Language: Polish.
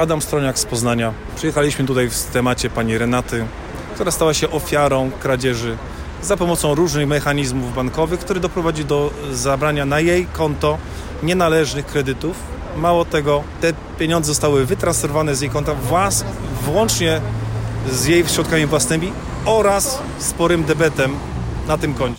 Adam Stroniak z Poznania. Przyjechaliśmy tutaj w temacie pani Renaty, która stała się ofiarą kradzieży za pomocą różnych mechanizmów bankowych, który doprowadzi do zabrania na jej konto nienależnych kredytów. Mało tego, te pieniądze zostały wytransferowane z jej konta włas, włącznie z jej środkami własnymi oraz sporym debetem na tym koncie.